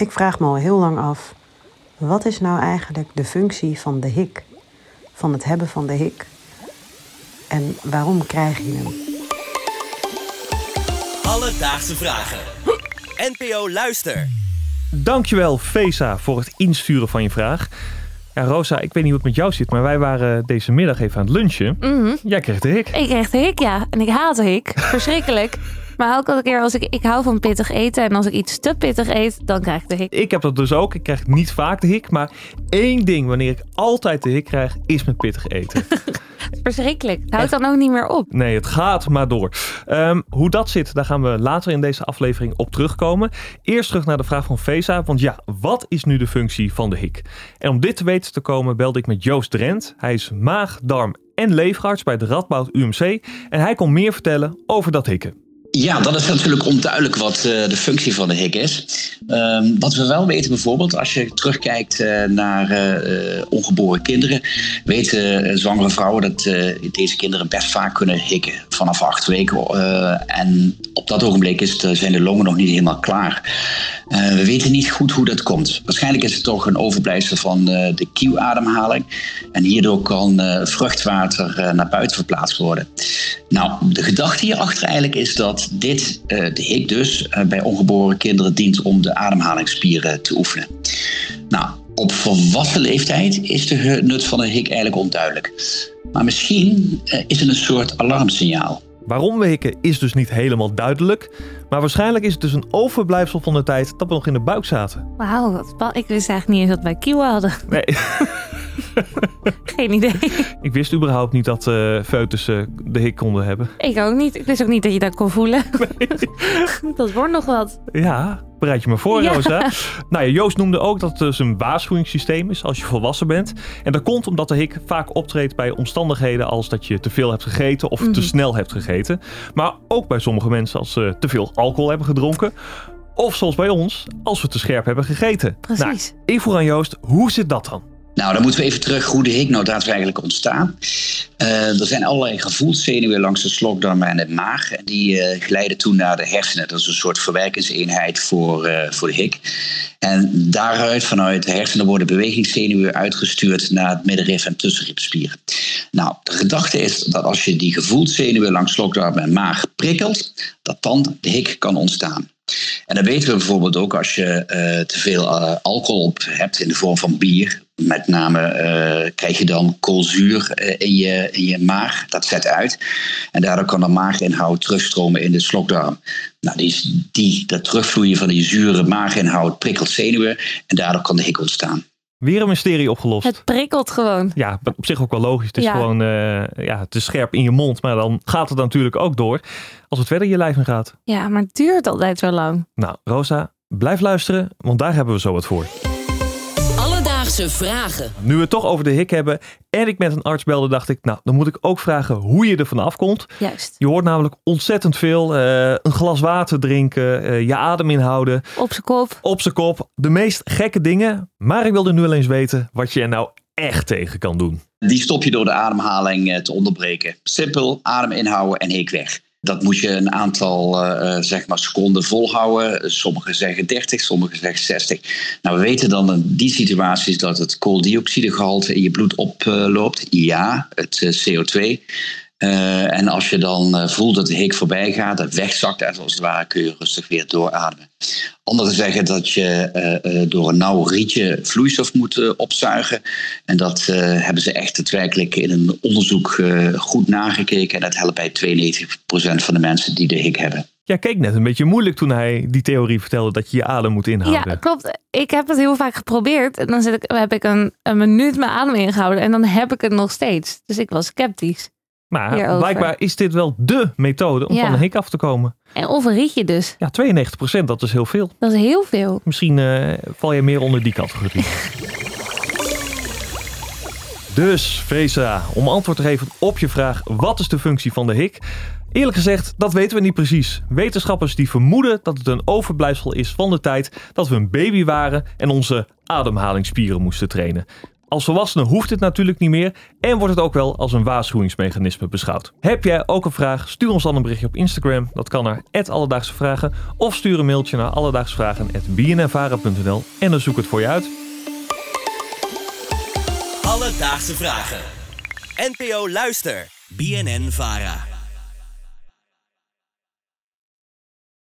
Ik vraag me al heel lang af, wat is nou eigenlijk de functie van de hik? Van het hebben van de hik? En waarom krijg je hem? Alledaagse vragen. NPO Luister. Dankjewel, Fesa, voor het insturen van je vraag. Ja, Rosa, ik weet niet hoe het met jou zit, maar wij waren deze middag even aan het lunchen. Mhm. Jij kreeg de hik. Ik kreeg de hik, ja. En ik haat de hik. Verschrikkelijk. Maar elke keer als ik... Ik hou van pittig eten. En als ik iets te pittig eet, dan krijg ik de hik. Ik heb dat dus ook. Ik krijg niet vaak de hik. Maar één ding wanneer ik altijd de hik krijg, is met pittig eten. Verschrikkelijk. Het houdt dan ook niet meer op. Nee, het gaat maar door. Ehm, hoe dat zit, daar gaan we later in deze aflevering op terugkomen. Eerst terug naar de vraag van Vesa. Want ja, wat is nu de functie van de hik? En om dit te weten te komen belde ik met Joost Drent. Hij is maag, darm en leverarts bij de Radboud UMC. En hij kon meer vertellen over dat hikken. Ja, dat is natuurlijk onduidelijk wat uh, de functie van de hik is. Um, wat we wel weten bijvoorbeeld, als je terugkijkt uh, naar uh, ongeboren kinderen, weten zwangere vrouwen dat deze kinderen best vaak kunnen hikken vanaf acht weken. en op dat ogenblik is het, zijn de longen nog niet helemaal klaar. we weten niet goed hoe dat komt. Waarschijnlijk is het toch een overblijfsel van de kieuademhaling. En hierdoor kan vruchtwater naar buiten verplaatst worden. Nou, de gedachte hierachter eigenlijk is dat dit, uh, de hik dus, uh, bij ongeboren kinderen dient om de ademhalingsspieren te oefenen. Nou, op volwassen leeftijd is de nut van een hik eigenlijk onduidelijk. Maar misschien uh, is het een soort alarmsignaal. Waarom we hikken is dus niet helemaal duidelijk. Maar waarschijnlijk is het dus een overblijfsel van de tijd dat we nog in de buik zaten. Wauw, wat ik wist eigenlijk niet eens dat wij kieuwen hadden. Nee. Geen idee. Ik wist überhaupt niet dat uh, de hik konden hebben. Ik ook niet. Ik wist ook niet dat je dat kon voelen. Nee. dat wordt nog wat. Ja, bereid je me voor, ja. Rosa. Nou ja, Joost noemde ook dat het dus een waarschuwingssysteem is als je volwassen bent. En dat komt omdat de hik vaak optreedt bij omstandigheden als dat je te veel hebt gegeten of mm te snel hebt gegeten. Maar ook bij sommige mensen als ze te veel alcohol hebben gedronken. Of zoals bij ons, als we te scherp hebben gegeten. Precies. Nou, ik vroeg aan Joost, hoe zit dat dan? Nou, dan moeten we even terug hoe de hik nou daadwerkelijk ontstaan. Uh, er zijn allerlei gevoelszenuwen langs de slokdarm en de maag. En die uh, glijden toen naar de hersenen. Dat is een soort verwerkingseenheid voor, uh, voor de hik. En daaruit, vanuit de hersenen, worden bewegingszenuwen uitgestuurd naar het middenrif en tussenribspieren. Nou, de gedachte is dat als je die gevoelszenuwen langs slokdarm en maag prikkelt, dat dan de hik kan ontstaan. En dan weten we bijvoorbeeld ook als je uh, te veel uh, alcohol op hebt in de vorm van bier. Met name uh, krijg je dan koolzuur in, je, in je maag. Dat zet uit. En daardoor kan de maaginhoud terugstromen in de slokdarm. Nou, die, die, dat terugvloeien van die zure maaginhoud prikkelt zenuwen. En daardoor kan de hik ontstaan. Weer een mysterie opgelost. Het prikkelt gewoon. Ja, op zich ook wel logisch. Het is Ja. gewoon uh, ja, het is scherp in je mond, maar dan gaat het natuurlijk ook door als het verder je lijf in gaat. Ja, maar het duurt altijd zo lang. Nou, Rosa, blijf luisteren, want daar hebben we zo wat voor. Alledaagse vragen. Nu we het toch over de hik hebben en ik met een arts belde, dacht ik, nou, dan moet ik ook vragen hoe je er vanaf komt. Juist. Je hoort namelijk ontzettend veel. eh, een glas water drinken, eh, je adem inhouden, Op zijn kop. op zijn kop. De meest gekke dingen. Maar ik wilde nu wel eens weten wat je er nou echt tegen kan doen. Die stop je door de ademhaling eh, te onderbreken. Simpel, adem inhouden en hik weg. Dat moet je een aantal uh, zeg maar seconden volhouden. Sommigen zeggen 30, sommigen zeggen 60. Nou, we weten dan in die situaties dat het kooldioxidegehalte in je bloed oploopt. ja, het uh, CO2. Uh, en als je dan uh, voelt dat de hik voorbij gaat, dat wegzakt als het ware, kun je rustig weer doorademen. Anderen zeggen dat je uh, door een nauw rietje vloeistof moet opzuigen. En dat hebben ze echt daadwerkelijk in een onderzoek goed nagekeken. En dat helpt bij 92% van de mensen die de hik hebben. Jij keek net een beetje moeilijk toen hij die theorie vertelde dat je je adem moet inhouden. Ja, klopt. Ik heb het heel vaak geprobeerd. En dan zit ik, heb ik een, een minuut mijn adem ingehouden. En dan heb ik het nog steeds. Dus ik was sceptisch. Maar hierover. blijkbaar is dit wel dé methode om Ja. van een hik af te komen. En of een rietje dus. Ja, 92%, dat is heel veel. Dat is heel veel. Misschien eh, val je meer onder die categorie. dus, Vesa, om antwoord te geven op je vraag: wat is de functie van de hik? Eerlijk gezegd, dat weten we niet precies. Wetenschappers die vermoeden dat het een overblijfsel is van de tijd dat we een baby waren en onze ademhalingsspieren moesten trainen. Als volwassene hoeft het natuurlijk niet meer en wordt het ook wel als een waarschuwingsmechanisme beschouwd. Heb jij ook een vraag? Stuur ons dan een berichtje op Instagram. Dat kan naar Alledaagse Vragen. Of stuur een mailtje naar alledaagsvragen.bnnvara.nl en dan zoek het voor je uit. Alledaagse Vragen. NPO Luister. BNN Vara.